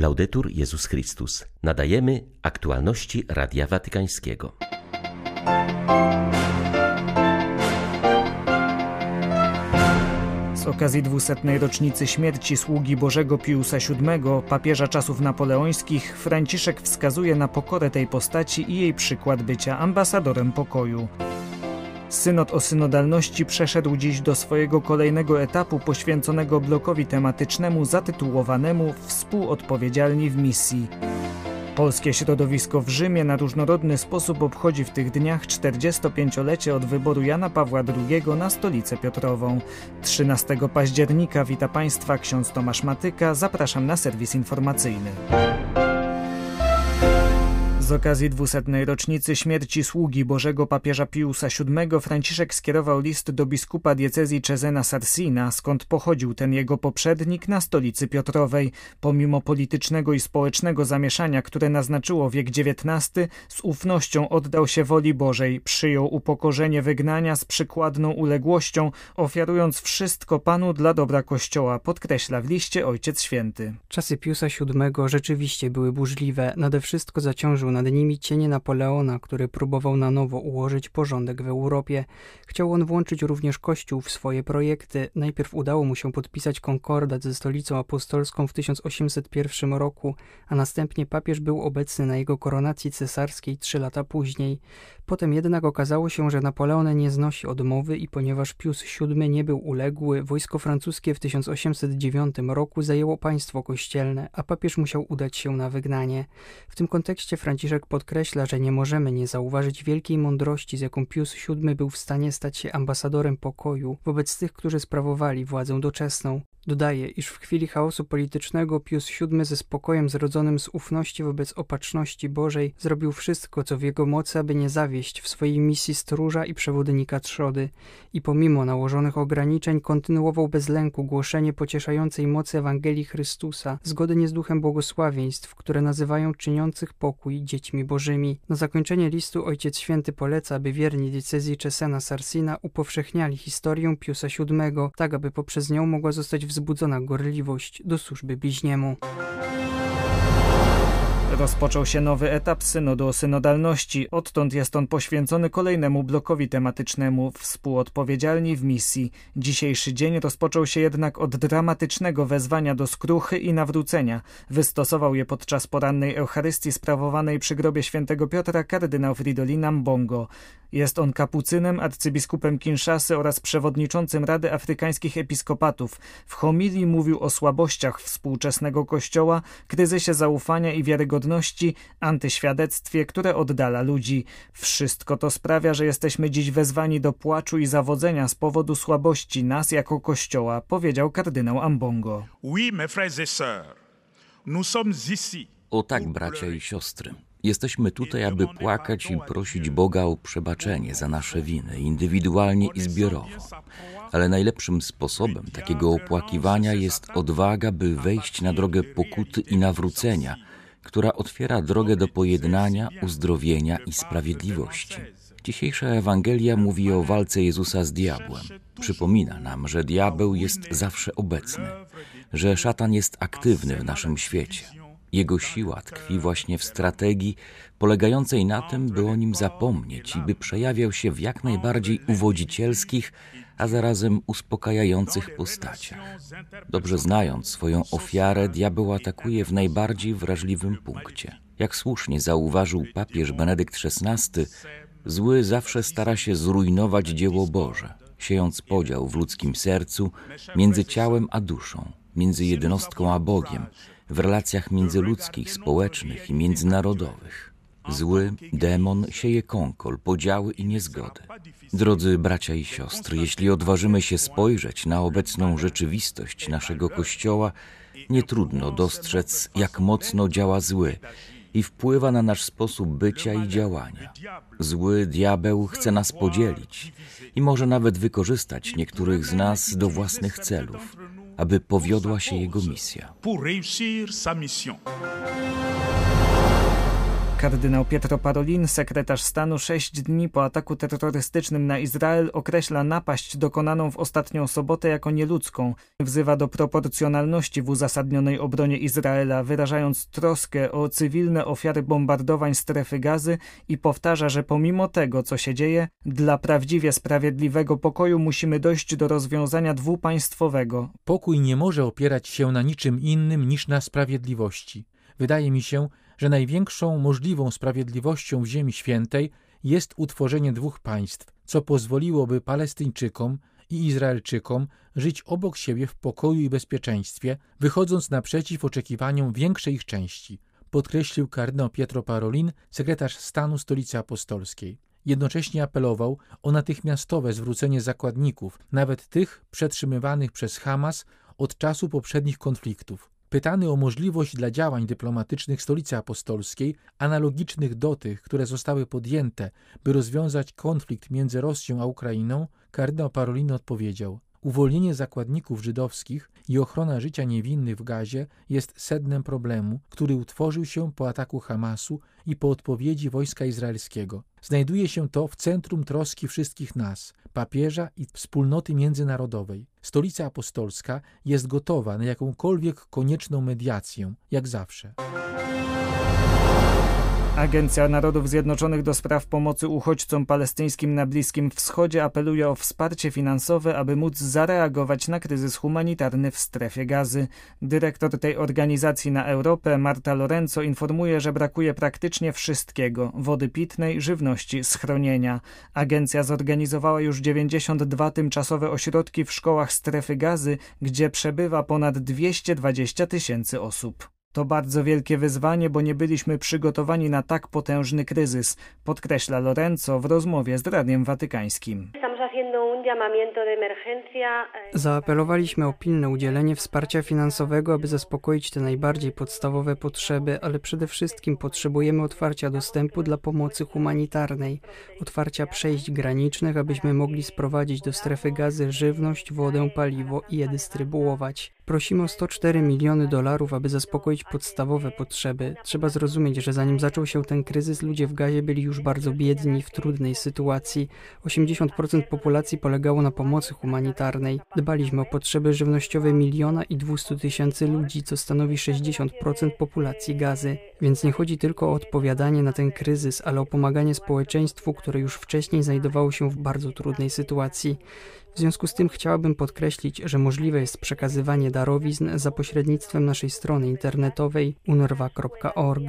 Laudetur Jezus Chrystus. Nadajemy aktualności Radia Watykańskiego. Z okazji dwusetnej rocznicy śmierci sługi Bożego Piusa VII, papieża czasów napoleońskich, Franciszek wskazuje na pokorę tej postaci i jej przykład bycia ambasadorem pokoju. Synod o synodalności przeszedł dziś do swojego kolejnego etapu poświęconego blokowi tematycznemu zatytułowanemu Współodpowiedzialni w misji. Polskie środowisko w Rzymie na różnorodny sposób obchodzi w tych dniach 45-lecie od wyboru Jana Pawła II na stolicę Piotrową. 13 października wita Państwa ksiądz Tomasz Matyka. Zapraszam na serwis informacyjny. Z okazji dwusetnej rocznicy śmierci sługi Bożego papieża Piusa VII Franciszek skierował list do biskupa diecezji Cezena Sarsina, skąd pochodził ten jego poprzednik na stolicy Piotrowej. Pomimo politycznego i społecznego zamieszania, które naznaczyło wiek XIX, z ufnością oddał się woli Bożej, przyjął upokorzenie wygnania z przykładną uległością, ofiarując wszystko Panu dla dobra Kościoła, podkreśla w liście Ojciec Święty. Czasy Piusa VII rzeczywiście były burzliwe, nade wszystko zaciążył nad nimi cienie Napoleona, który próbował na nowo ułożyć porządek w Europie. Chciał on włączyć również Kościół w swoje projekty. Najpierw udało mu się podpisać konkordat ze stolicą apostolską w 1801 roku, a następnie papież był obecny na jego koronacji cesarskiej trzy lata później. Potem jednak okazało się, że Napoleon nie znosi odmowy i ponieważ Pius VII nie był uległy, wojsko francuskie w 1809 roku zajęło państwo kościelne, a papież musiał udać się na wygnanie. W tym kontekście Franciszek podkreśla, że nie możemy nie zauważyć wielkiej mądrości, z jaką Pius VII był w stanie stać się ambasadorem pokoju wobec tych, którzy sprawowali władzę doczesną. Dodaje, iż w chwili chaosu politycznego Pius VII ze spokojem zrodzonym z ufności wobec opatrzności Bożej zrobił wszystko, co w jego mocy, aby nie zawieść w swojej misji stróża i przewodnika trzody i pomimo nałożonych ograniczeń kontynuował bez lęku głoszenie pocieszającej mocy Ewangelii Chrystusa zgodnie z duchem błogosławieństw, które nazywają czyniących pokój dziećmi bożymi. Na zakończenie listu Ojciec Święty poleca, aby wierni diecezji Czesena Sarsina upowszechniali historię Piusa VII, tak aby poprzez nią mogła zostać wzbudzona gorliwość do służby bliźniemu. Rozpoczął się nowy etap synodu synodalności. Odtąd jest on poświęcony kolejnemu blokowi tematycznemu współodpowiedzialni w misji. Dzisiejszy dzień rozpoczął się jednak od dramatycznego wezwania do skruchy i nawrócenia. Wystosował je podczas porannej Eucharystii sprawowanej przy grobie świętego Piotra kardynał Fridolin Ambongo. Jest on kapucynem, arcybiskupem Kinszasy oraz przewodniczącym Rady Afrykańskich Episkopatów. W homilii mówił o słabościach współczesnego kościoła, kryzysie zaufania i wiarygodności, antyświadectwie, które oddala ludzi. Wszystko to sprawia, że jesteśmy dziś wezwani do płaczu i zawodzenia z powodu słabości nas jako kościoła, powiedział kardynał Ambongo. Oui, mes frères et sœurs, nous sommes ici. O tak, bracia i siostry. Jesteśmy tutaj, aby płakać i prosić Boga o przebaczenie za nasze winy, indywidualnie i zbiorowo. Ale najlepszym sposobem takiego opłakiwania jest odwaga, by wejść na drogę pokuty i nawrócenia, która otwiera drogę do pojednania, uzdrowienia i sprawiedliwości. Dzisiejsza Ewangelia mówi o walce Jezusa z diabłem. Przypomina nam, że diabeł jest zawsze obecny, że szatan jest aktywny w naszym świecie. Jego siła tkwi właśnie w strategii polegającej na tym, by o nim zapomnieć i by przejawiał się w jak najbardziej uwodzicielskich, a zarazem uspokajających postaciach. Dobrze znając swoją ofiarę, diabeł atakuje w najbardziej wrażliwym punkcie. Jak słusznie zauważył papież Benedykt XVI, zły zawsze stara się zrujnować dzieło Boże, siejąc podział w ludzkim sercu między ciałem a duszą, między jednostką a Bogiem, w relacjach międzyludzkich, społecznych i międzynarodowych. Zły demon sieje kąkol, podziały i niezgody. Drodzy bracia i siostry, jeśli odważymy się spojrzeć na obecną rzeczywistość naszego Kościoła, nie trudno dostrzec, jak mocno działa zły i wpływa na nasz sposób bycia i działania. Zły diabeł chce nas podzielić i może nawet wykorzystać niektórych z nas do własnych celów aby powiodła się jego misja. Kardynał Pietro Parolin, sekretarz stanu, sześć dni po ataku terrorystycznym na Izrael określa napaść dokonaną w ostatnią sobotę jako nieludzką. Wzywa do proporcjonalności w uzasadnionej obronie Izraela, wyrażając troskę o cywilne ofiary bombardowań strefy gazy i powtarza, że pomimo tego, co się dzieje, dla prawdziwie sprawiedliwego pokoju musimy dojść do rozwiązania dwupaństwowego. Pokój nie może opierać się na niczym innym niż na sprawiedliwości. Wydaje mi się, że największą możliwą sprawiedliwością w Ziemi Świętej jest utworzenie dwóch państw, co pozwoliłoby Palestyńczykom i Izraelczykom żyć obok siebie w pokoju i bezpieczeństwie, wychodząc naprzeciw oczekiwaniom większej ich części, podkreślił kardynał Pietro Parolin, sekretarz stanu Stolicy Apostolskiej. Jednocześnie apelował o natychmiastowe zwrócenie zakładników, nawet tych przetrzymywanych przez Hamas od czasu poprzednich konfliktów. Pytany o możliwość dla działań dyplomatycznych Stolicy Apostolskiej, analogicznych do tych, które zostały podjęte, by rozwiązać konflikt między Rosją a Ukrainą, kardynał Parolino odpowiedział: Uwolnienie zakładników żydowskich i ochrona życia niewinnych w Gazie jest sednem problemu, który utworzył się po ataku Hamasu i po odpowiedzi wojska izraelskiego. Znajduje się to w centrum troski wszystkich nas, papieża i wspólnoty międzynarodowej. Stolica Apostolska jest gotowa na jakąkolwiek konieczną mediację, jak zawsze. Agencja Narodów Zjednoczonych do spraw pomocy uchodźcom palestyńskim na Bliskim Wschodzie apeluje o wsparcie finansowe, aby móc zareagować na kryzys humanitarny w strefie gazy. Dyrektor tej organizacji na Europę, Marta Lorenzo, informuje, że brakuje praktycznie wszystkiego wody pitnej, żywności, schronienia. Agencja zorganizowała już 92 tymczasowe ośrodki w szkołach strefy gazy, gdzie przebywa ponad 220 tysięcy osób. To bardzo wielkie wyzwanie, bo nie byliśmy przygotowani na tak potężny kryzys, podkreśla Lorenzo w rozmowie z Radiem Watykańskim. Zaapelowaliśmy o pilne udzielenie wsparcia finansowego, aby zaspokoić te najbardziej podstawowe potrzeby, ale przede wszystkim potrzebujemy otwarcia dostępu dla pomocy humanitarnej, otwarcia przejść granicznych, abyśmy mogli sprowadzić do strefy gazy żywność, wodę, paliwo i je dystrybuować. Prosimy o 104 miliony dolarów, aby zaspokoić podstawowe potrzeby. Trzeba zrozumieć, że zanim zaczął się ten kryzys, ludzie w Gazie byli już bardzo biedni, w trudnej sytuacji. 80% populacji polegało na pomocy humanitarnej. Dbaliśmy o potrzeby żywnościowe miliona i 200 tysięcy ludzi, co stanowi 60% populacji Gazy. Więc nie chodzi tylko o odpowiadanie na ten kryzys, ale o pomaganie społeczeństwu, które już wcześniej znajdowało się w bardzo trudnej sytuacji. W związku z tym chciałabym podkreślić, że możliwe jest przekazywanie darowizn za pośrednictwem naszej strony internetowej unrwa.org.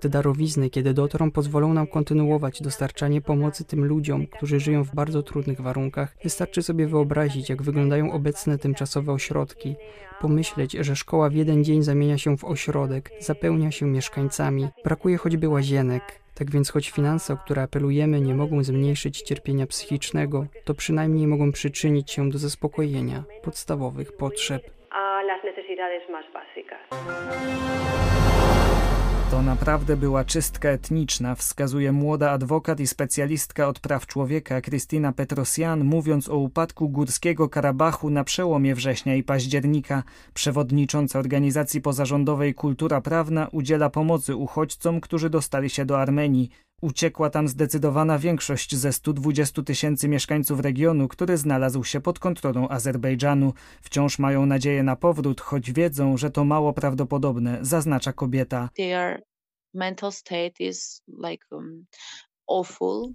Te darowizny, kiedy dotrą, pozwolą nam kontynuować dostarczanie pomocy tym ludziom, którzy żyją w bardzo trudnych warunkach. Wystarczy sobie wyobrazić, jak wyglądają obecne tymczasowe ośrodki. Pomyśleć, że szkoła w jeden dzień zamienia się w ośrodek, zapełnia się mieszkańcami, brakuje choćby łazienek, tak więc choć finanse, o które apelujemy, nie mogą zmniejszyć cierpienia psychicznego, to przynajmniej mogą przyczynić się do zaspokojenia podstawowych potrzeb. To naprawdę była czystka etniczna, wskazuje młoda adwokat i specjalistka od praw człowieka Krystyna Petrosian, mówiąc o upadku Górskiego Karabachu na przełomie września i października. Przewodnicząca organizacji pozarządowej Kultura Prawna udziela pomocy uchodźcom, którzy dostali się do Armenii. Uciekła tam zdecydowana większość ze 120 tysięcy mieszkańców regionu, który znalazł się pod kontrolą Azerbejdżanu. Wciąż mają nadzieję na powrót, choć wiedzą, że to mało prawdopodobne, zaznacza kobieta. Um,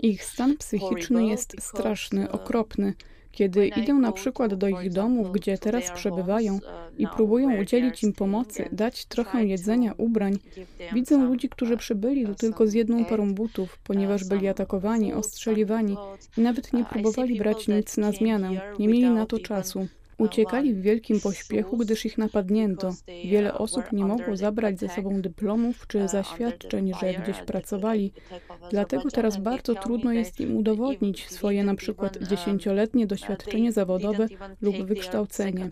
ich stan psychiczny jest straszny, okropny. Kiedy idę na przykład do ich domów, gdzie teraz przebywają i próbują udzielić im pomocy, dać trochę jedzenia, ubrań, widzę ludzi, którzy przybyli tu tylko z jedną parą butów, ponieważ byli atakowani, ostrzeliwani i nawet nie próbowali brać nic na zmianę, nie mieli na to czasu. Uciekali w wielkim pośpiechu, gdyż ich napadnięto. Wiele osób nie mogło zabrać ze sobą dyplomów czy zaświadczeń, że gdzieś pracowali. Dlatego teraz bardzo trudno jest im udowodnić swoje na przykład dziesięcioletnie doświadczenie zawodowe lub wykształcenie.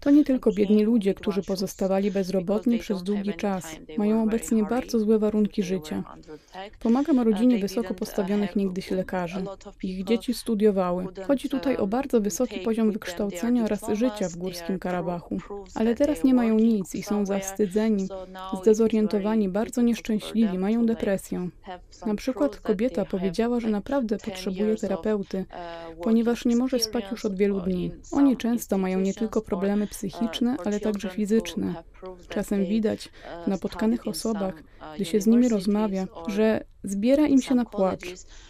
To nie tylko biedni ludzie, którzy pozostawali bezrobotni przez długi czas. Mają obecnie bardzo złe warunki życia. Pomagam rodzinie wysoko postawionych niegdyś lekarzy. Ich dzieci studiowały. Chodzi tutaj o bardzo wysoki poziom wykształcenia oraz życia w Górskim Karabachu. Ale teraz nie mają nic i są zawstydzeni, zdezorientowani, bardzo nieszczęśliwi, mają depresję. Na przykład kobieta powiedziała, że naprawdę potrzebuje terapeuty, ponieważ nie może spać już od wielu dni. Oni często mają nie tylko problemy psychiczne, ale także fizyczne. Czasem widać w napotkanych osobach, gdy się z nimi rozmawia, że zbiera im się na płacz.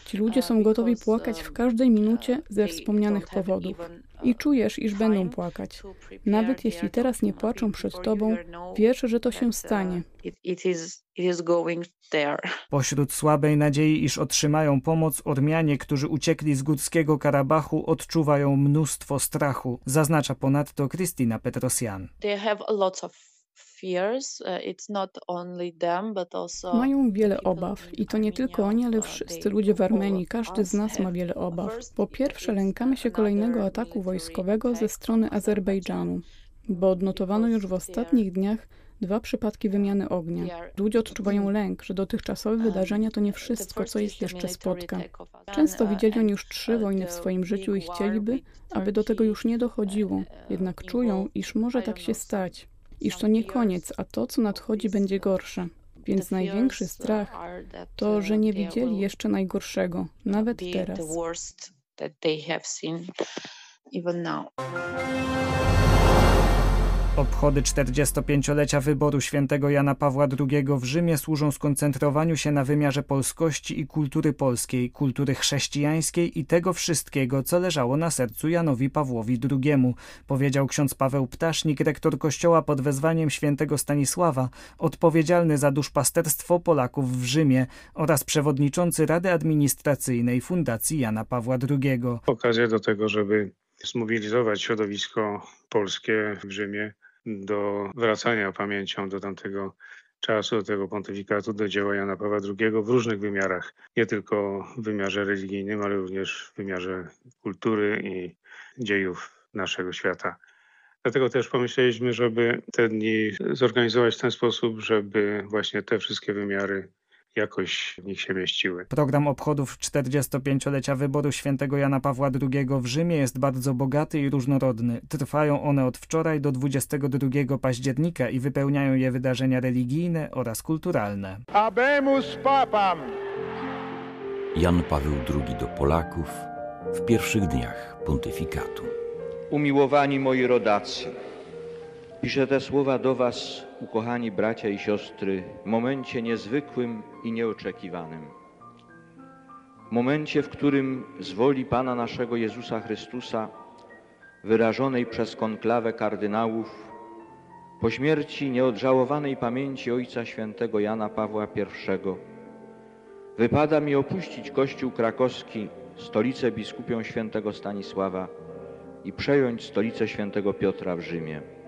Ci ludzie są gotowi płakać w każdej minucie ze wspomnianych powodów. I czujesz, iż będą płakać. Nawet jeśli teraz nie płaczą przed tobą, wiesz, że to się stanie. Pośród słabej nadziei, iż otrzymają pomoc, Ormianie, którzy uciekli z gódzkiego Karabachu, odczuwają mnóstwo strachu, zaznacza ponadto Kristina Petrosjan. Uh, Mają wiele obaw i to nie tylko oni, ale wszyscy ludzie w Armenii, każdy z nas ma wiele obaw. Po pierwsze, lękamy się kolejnego ataku wojskowego ze strony Azerbejdżanu, bo odnotowano już w ostatnich dniach dwa przypadki wymiany ognia. Ludzie odczuwają lęk, że dotychczasowe wydarzenia to nie wszystko, co ich jeszcze spotka. Często widzieli oni już trzy wojny w swoim życiu i chcieliby, aby do tego już nie dochodziło, jednak czują, iż może tak się stać iż to nie koniec, a to, co nadchodzi, będzie gorsze. Więc największy strach to, że nie widzieli jeszcze najgorszego, nawet teraz. Obchody 45-lecia wyboru świętego Jana Pawła II w Rzymie służą skoncentrowaniu się na wymiarze polskości i kultury polskiej, kultury chrześcijańskiej i tego wszystkiego, co leżało na sercu Janowi Pawłowi II, powiedział ksiądz Paweł Ptasznik, rektor kościoła pod wezwaniem świętego Stanisława, odpowiedzialny za duszpasterstwo Polaków w Rzymie oraz przewodniczący Rady Administracyjnej Fundacji Jana Pawła II. Okazja do tego, żeby zmobilizować środowisko polskie w Rzymie do wracania pamięcią do tamtego czasu, do tego pontyfikatu, do dzieła Jana Pawła II w różnych wymiarach. Nie tylko w wymiarze religijnym, ale również w wymiarze kultury i dziejów naszego świata. Dlatego też pomyśleliśmy, żeby te dni zorganizować w ten sposób, żeby właśnie te wszystkie wymiary jakoś w nich się mieściły. Program obchodów 45-lecia wyboru świętego Jana Pawła II w Rzymie jest bardzo bogaty i różnorodny. Trwają one od wczoraj do 22 października i wypełniają je wydarzenia religijne oraz kulturalne. Abemus papam! Jan Paweł II do Polaków w pierwszych dniach pontyfikatu. Umiłowani moi rodacy, Piszę te słowa do Was, ukochani bracia i siostry, w momencie niezwykłym i nieoczekiwanym. W momencie, w którym z woli Pana naszego Jezusa Chrystusa, wyrażonej przez konklawę kardynałów, po śmierci nieodżałowanej pamięci Ojca Świętego Jana Pawła I, wypada mi opuścić Kościół krakowski, stolicę biskupią świętego Stanisława i przejąć stolicę świętego Piotra w Rzymie.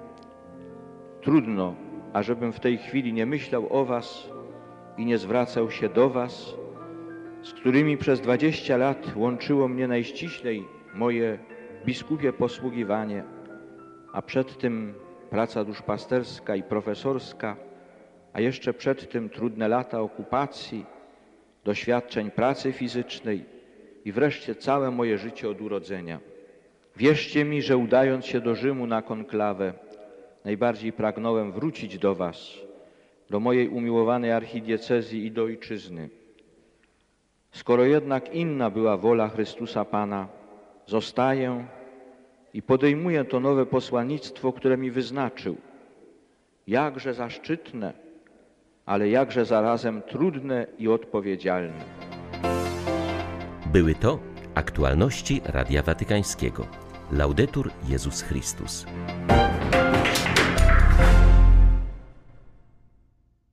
Trudno, ażebym w tej chwili nie myślał o Was i nie zwracał się do Was, z którymi przez dwadzieścia lat łączyło mnie najściślej moje biskupie posługiwanie, a przed tym praca duszpasterska i profesorska, a jeszcze przed tym trudne lata okupacji, doświadczeń pracy fizycznej i wreszcie całe moje życie od urodzenia. Wierzcie mi, że udając się do Rzymu na konklawę, najbardziej pragnąłem wrócić do Was, do mojej umiłowanej archidiecezji i do ojczyzny. Skoro jednak inna była wola Chrystusa Pana, zostaję i podejmuję to nowe posłannictwo, które mi wyznaczył. Jakże zaszczytne, ale jakże zarazem trudne i odpowiedzialne. Były to aktualności Radia Watykańskiego. Laudetur Jezus Chrystus.